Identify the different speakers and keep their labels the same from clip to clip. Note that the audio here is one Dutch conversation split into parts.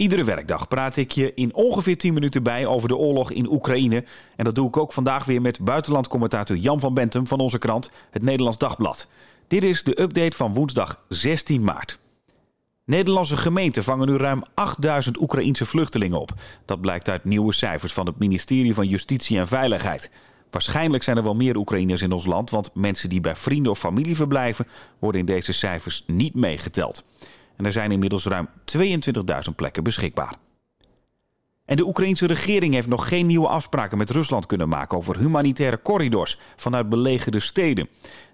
Speaker 1: Iedere werkdag praat ik je in ongeveer 10 minuten bij over de oorlog in Oekraïne. En dat doe ik ook vandaag weer met buitenlandcommentator Jan van Bentum van onze krant, het Nederlands Dagblad. Dit is de update van woensdag 16 maart. Nederlandse gemeenten vangen nu ruim 8000 Oekraïense vluchtelingen op. Dat blijkt uit nieuwe cijfers van het ministerie van Justitie en Veiligheid. Waarschijnlijk zijn er wel meer Oekraïners in ons land, want mensen die bij vrienden of familie verblijven worden in deze cijfers niet meegeteld. En er zijn inmiddels ruim 22.000 plekken beschikbaar. En de Oekraïnse regering heeft nog geen nieuwe afspraken met Rusland kunnen maken over humanitaire corridors vanuit belegerde steden.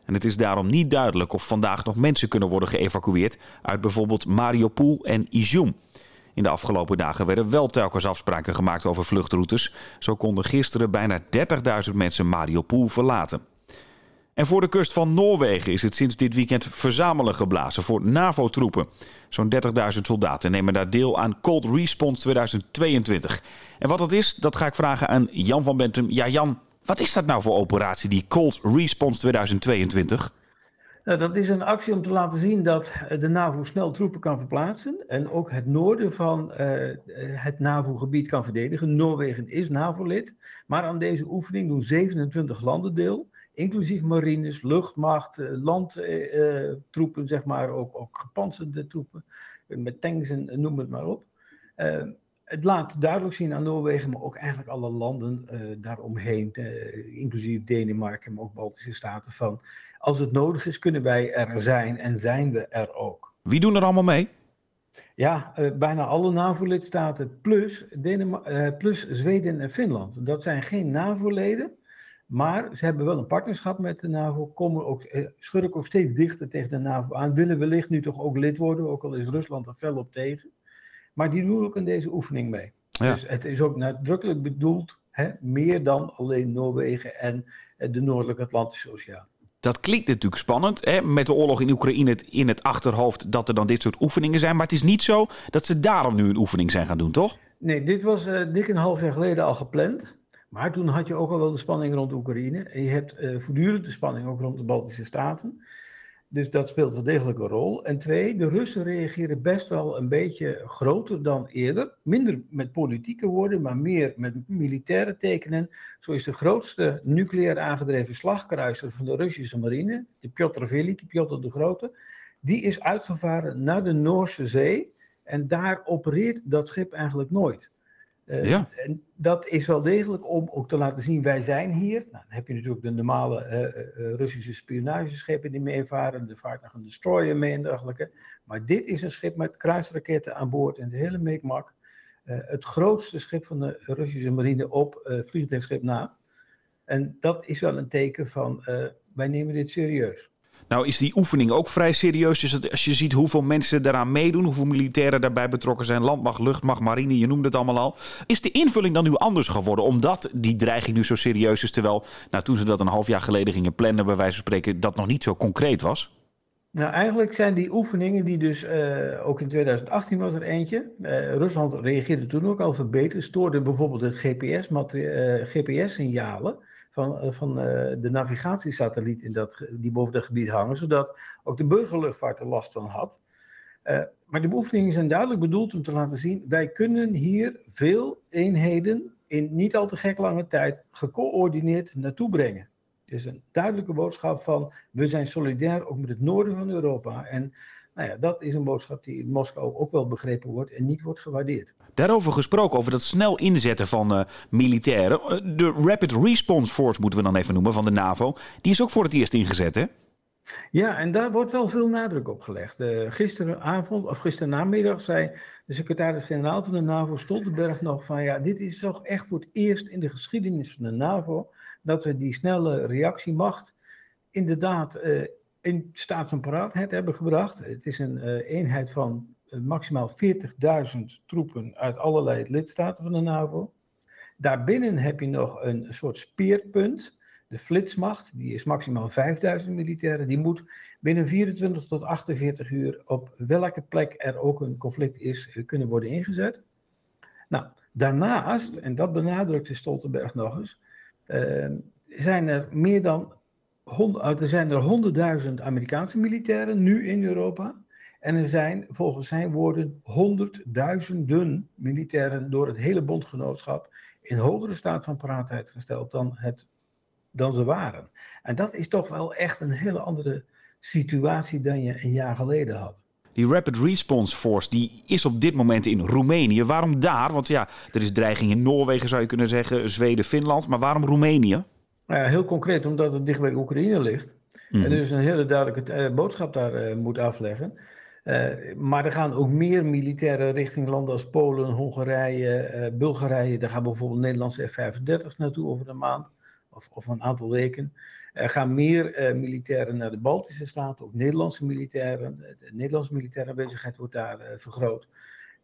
Speaker 1: En het is daarom niet duidelijk of vandaag nog mensen kunnen worden geëvacueerd uit bijvoorbeeld Mariupol en Izum. In de afgelopen dagen werden wel telkens afspraken gemaakt over vluchtroutes. Zo konden gisteren bijna 30.000 mensen Mariupol verlaten. En voor de kust van Noorwegen is het sinds dit weekend verzamelen geblazen voor NAVO-troepen. Zo'n 30.000 soldaten nemen daar deel aan Cold Response 2022. En wat dat is, dat ga ik vragen aan Jan van Bentum. Ja, Jan, wat is dat nou voor operatie, die Cold Response 2022?
Speaker 2: Nou, dat is een actie om te laten zien dat de NAVO snel troepen kan verplaatsen en ook het noorden van uh, het NAVO-gebied kan verdedigen. Noorwegen is NAVO-lid, maar aan deze oefening doen 27 landen deel inclusief marines, luchtmacht, eh, landtroepen, uh, zeg maar, ook, ook gepantserde troepen, met tanks en noem het maar op. Het laat duidelijk zien aan Noorwegen, maar ook eigenlijk alle landen daaromheen, inclusief Denemarken, maar ook Baltische Staten, van als het nodig is, kunnen wij er zijn en zijn we er ook.
Speaker 1: Wie doen er allemaal mee?
Speaker 2: Ja, bijna alle NAVO-lidstaten plus, plus Zweden en Finland. Dat zijn geen NAVO-leden, maar ze hebben wel een partnerschap met de NAVO, komen ook, eh, schurken ook steeds dichter tegen de NAVO aan, willen wellicht nu toch ook lid worden, ook al is Rusland er fel op tegen. Maar die doen ook in deze oefening mee. Dus het is ook nadrukkelijk bedoeld, hè, meer dan alleen Noorwegen en eh, de Noordelijke Atlantische Oceaan.
Speaker 1: Dat klinkt natuurlijk spannend, hè? met de oorlog in Oekraïne in het achterhoofd dat er dan dit soort oefeningen zijn. Maar het is niet zo dat ze daarom nu een oefening zijn gaan doen, toch?
Speaker 2: Nee, dit was uh, dik een half jaar geleden al gepland. Maar toen had je ook al wel de spanning rond Oekraïne. En je hebt uh, voortdurend de spanning ook rond de Baltische Staten. Dus dat speelt wel degelijk een rol. En twee, de Russen reageren best wel een beetje groter dan eerder. Minder met politieke woorden, maar meer met militaire tekenen. Zo is de grootste nucleair aangedreven slagkruiser van de Russische marine, de Piotr Veliki, Piotr de Grote, die is uitgevaren naar de Noorse Zee. En daar opereert dat schip eigenlijk nooit. Uh, ja. En dat is wel degelijk om ook te laten zien, wij zijn hier. Nou, dan heb je natuurlijk de normale uh, Russische spionageschepen die meevaren. Er vaart nog een destroyer mee en dergelijke. Maar dit is een schip met kruisraketten aan boord en de hele meekmak. het grootste schip van de Russische marine op vliegtuigschip na. En dat is wel een teken van, wij nemen dit serieus.
Speaker 1: Nou is die oefening ook vrij serieus. Dus als je ziet hoeveel mensen daaraan meedoen, hoeveel militairen daarbij betrokken zijn, landmacht, luchtmacht, marine, je noemde het allemaal al. Is de invulling dan nu anders geworden, omdat die dreiging nu zo serieus is, terwijl nou, toen ze dat een half jaar geleden gingen plannen, bij wijze van spreken, dat nog niet zo concreet was?
Speaker 2: Nou, eigenlijk zijn die oefeningen, die dus uh, ook in 2018 was er eentje. Uh, Rusland reageerde toen ook al verbeterd, stoorde bijvoorbeeld het GPS-signalen. Uh, GPS van, eh, van eh, de navigatiesatelliet in dat, die boven dat gebied hangen, zodat ook de burgerluchtvaart er last van had. Uh, maar de beoefeningen zijn duidelijk bedoeld om te laten zien, wij kunnen hier veel eenheden in niet al te gek lange tijd gecoördineerd naartoe brengen. Het is een duidelijke boodschap van, we zijn solidair ook met het noorden van Europa. En nou ja, dat is een boodschap die in Moskou ook wel begrepen wordt en niet wordt gewaardeerd.
Speaker 1: Daarover gesproken, over dat snel inzetten van uh, militairen. Eh, de Rapid Response Force moeten we dan even noemen van de NAVO. Die is ook voor het eerst ingezet, hè?
Speaker 2: Ja, en daar wordt wel veel nadruk op gelegd. Uh, gisteravond, of gisternamiddag, zei de secretaris-generaal van de NAVO, Stoltenberg, nog van ja, dit is toch echt voor het eerst in de geschiedenis van de NAVO dat we die snelle reactiemacht inderdaad in staat van paraatheid hebben gebracht. Het is een uh, eenheid van uh, maximaal 40.000 troepen uit allerlei lidstaten van de NAVO. Daarbinnen heb je nog een soort speerpunt, de flitsmacht, die is maximaal 5000 militairen. Die moet binnen 24 tot 48 uur op welke plek er ook een conflict is, uh, kunnen worden ingezet. Nou, daarnaast, en dat benadrukte Stoltenberg nog eens, zijn er meer dan er zijn er 100.000 Amerikaanse militairen nu in Europa. En er zijn volgens zijn woorden honderdduizenden militairen door het hele bondgenootschap in hogere staat van paraatheid gesteld dan, het, dan ze waren. En dat is toch wel echt een hele andere situatie dan je een jaar geleden had.
Speaker 1: Die Rapid Response Force die is op dit moment in Roemenië. Waarom daar? Want ja, er is dreiging in Noorwegen zou je kunnen zeggen, Zweden, Finland. Maar waarom Roemenië?
Speaker 2: Nou ja, heel concreet omdat het dicht bij Oekraïne ligt. En mhm. dus een hele duidelijke uh, boodschap daar uh, moet afleggen. Uh, maar er gaan ook meer militairen richting landen als Polen, Hongarije, Bulgarije. Daar gaan bijvoorbeeld Nederlandse F-35's naartoe over een maand of, of een aantal weken. Er gaan meer militairen naar de Baltische Staten, ook Nederlandse militairen. De Nederlandse militaire aanwezigheid wordt daar vergroot.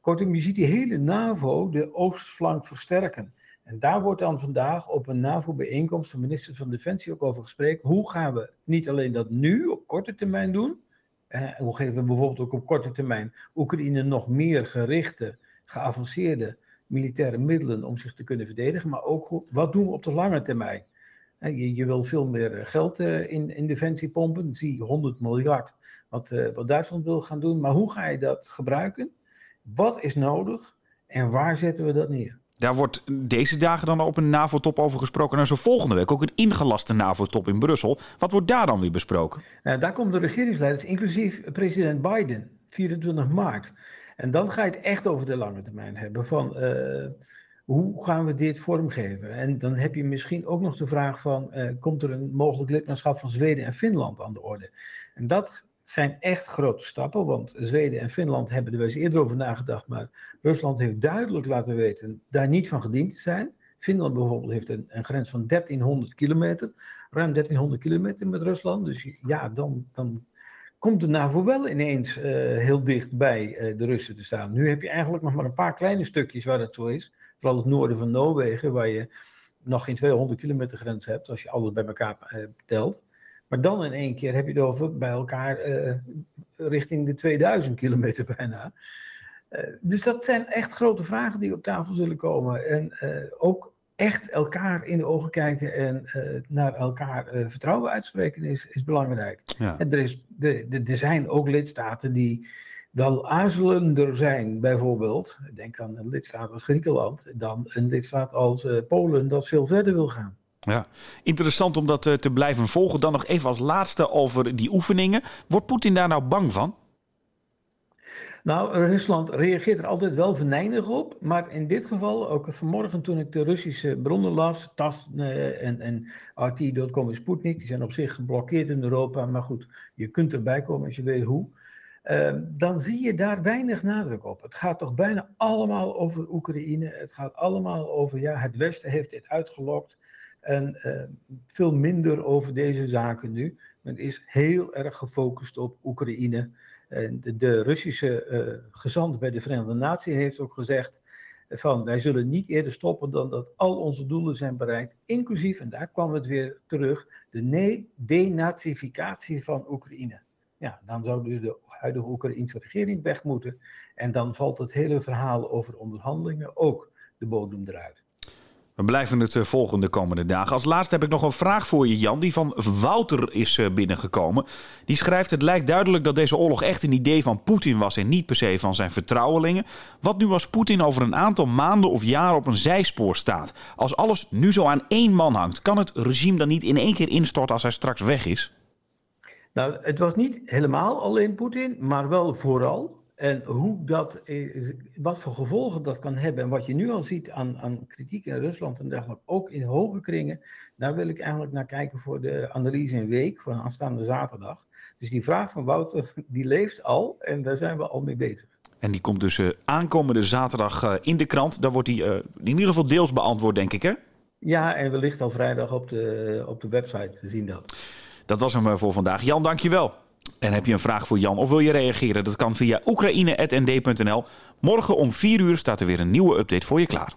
Speaker 2: Kortom, je ziet die hele NAVO de oostflank versterken. En daar wordt dan vandaag op een NAVO-bijeenkomst van ministers van Defensie ook over gesproken. Hoe gaan we niet alleen dat nu op korte termijn doen, eh, hoe geven we bijvoorbeeld ook op korte termijn Oekraïne nog meer gerichte, geavanceerde militaire middelen om zich te kunnen verdedigen, maar ook wat doen we op de lange termijn? Je, je wil veel meer geld eh, in, in defensie pompen, zie 100 miljard wat, uh, wat Duitsland wil gaan doen, maar hoe ga je dat gebruiken? Wat is nodig en waar zetten we dat neer?
Speaker 1: Daar wordt deze dagen dan op een NAVO-top over gesproken. En zo volgende week ook een ingelaste NAVO-top in Brussel. Wat wordt daar dan weer besproken?
Speaker 2: Nou, daar komen de regeringsleiders, inclusief president Biden, 24 maart. En dan ga je het echt over de lange termijn hebben. Van uh, hoe gaan we dit vormgeven? En dan heb je misschien ook nog de vraag van, uh, komt er een mogelijk lidmaatschap van Zweden en Finland aan de orde? En dat zijn echt grote stappen, want Zweden en Finland hebben er wel eens eerder over nagedacht, maar Rusland heeft duidelijk laten weten daar niet van gediend te zijn. Finland bijvoorbeeld heeft een, een grens van 1300 kilometer, ruim 1300 kilometer met Rusland. Dus ja, dan, dan komt de NAVO wel ineens uh, heel dicht bij uh, de Russen te staan. Nu heb je eigenlijk nog maar een paar kleine stukjes waar dat zo is. Vooral het noorden van Noorwegen, waar je nog geen 200 kilometer grens hebt, als je alles bij elkaar uh, telt. Maar dan in één keer heb je het over bij elkaar uh, richting de 2000 kilometer bijna. Uh, dus dat zijn echt grote vragen die op tafel zullen komen. En uh, ook echt elkaar in de ogen kijken en naar elkaar vertrouwen uitspreken is, is belangrijk. Ja. En er, is, de, de, er zijn ook lidstaten die wel aarzelender zijn, bijvoorbeeld. Denk aan een lidstaat als Griekenland, dan een lidstaat als Polen dat veel verder wil gaan.
Speaker 1: Ja, interessant om dat eh, te blijven volgen. Dan nog even als laatste over die oefeningen. Wordt Poetin daar nou bang van?
Speaker 2: Nou, Rusland reageert er altijd wel venijnig op. Maar in dit geval, ook vanmorgen toen ik de Russische bronnen las, TAS uh, en, en RT.com en Sputnik, die zijn op zich geblokkeerd in Europa. Maar goed, je kunt erbij komen als je weet hoe. Uh, dan zie je daar weinig nadruk op. Het gaat toch bijna allemaal over Oekraïne. Het gaat allemaal over, ja, het Westen heeft dit uitgelokt. En uh, veel minder over deze zaken nu. Men is heel erg gefocust op Oekraïne. En de, de Russische uh, gezant bij de Verenigde Naties heeft ook gezegd van wij zullen niet eerder stoppen dan dat al onze doelen zijn bereikt, inclusief, en daar kwam het weer terug, de denazificatie van Oekraïne. Ja, dan zou dus de huidige Oekraïnse regering weg moeten en dan valt het hele verhaal over onderhandelingen ook de bodem eruit.
Speaker 1: We blijven het eh, volgende komende dagen. Als laatste heb ik nog een vraag voor je, Jan, die van Wouter is eh, binnengekomen. Die schrijft: Het lijkt duidelijk dat deze oorlog echt een idee van Poetin was en niet per se van zijn vertrouwelingen. Wat nu als Poetin over een aantal maanden of jaren op een zijspoor staat? Als alles nu zo aan één man hangt, kan het regime dan niet in één keer instorten als hij straks weg is?
Speaker 2: Nou, het was niet helemaal alleen Poetin, maar wel vooral. En hoe dat, wat voor gevolgen dat kan hebben en wat je nu al ziet aan, aan kritiek in Rusland en dergelijke, ook in hoge kringen, daar wil ik eigenlijk naar kijken voor de analyse in week, voor aanstaande zaterdag. Dus die vraag van Wouter, die leeft al en daar zijn we al mee bezig.
Speaker 1: En die komt dus uh, aankomende zaterdag uh, in de krant. Daar wordt die uh, in ieder geval deels beantwoord, denk ik, hè?
Speaker 2: Ja, en wellicht al vrijdag op de, op de website. We zien dat.
Speaker 1: Dat was hem voor vandaag. Jan, dankjewel. En heb je een vraag voor Jan of wil je reageren? Dat kan via oekraïne.nd.nl. Morgen om 4 uur staat er weer een nieuwe update voor je klaar.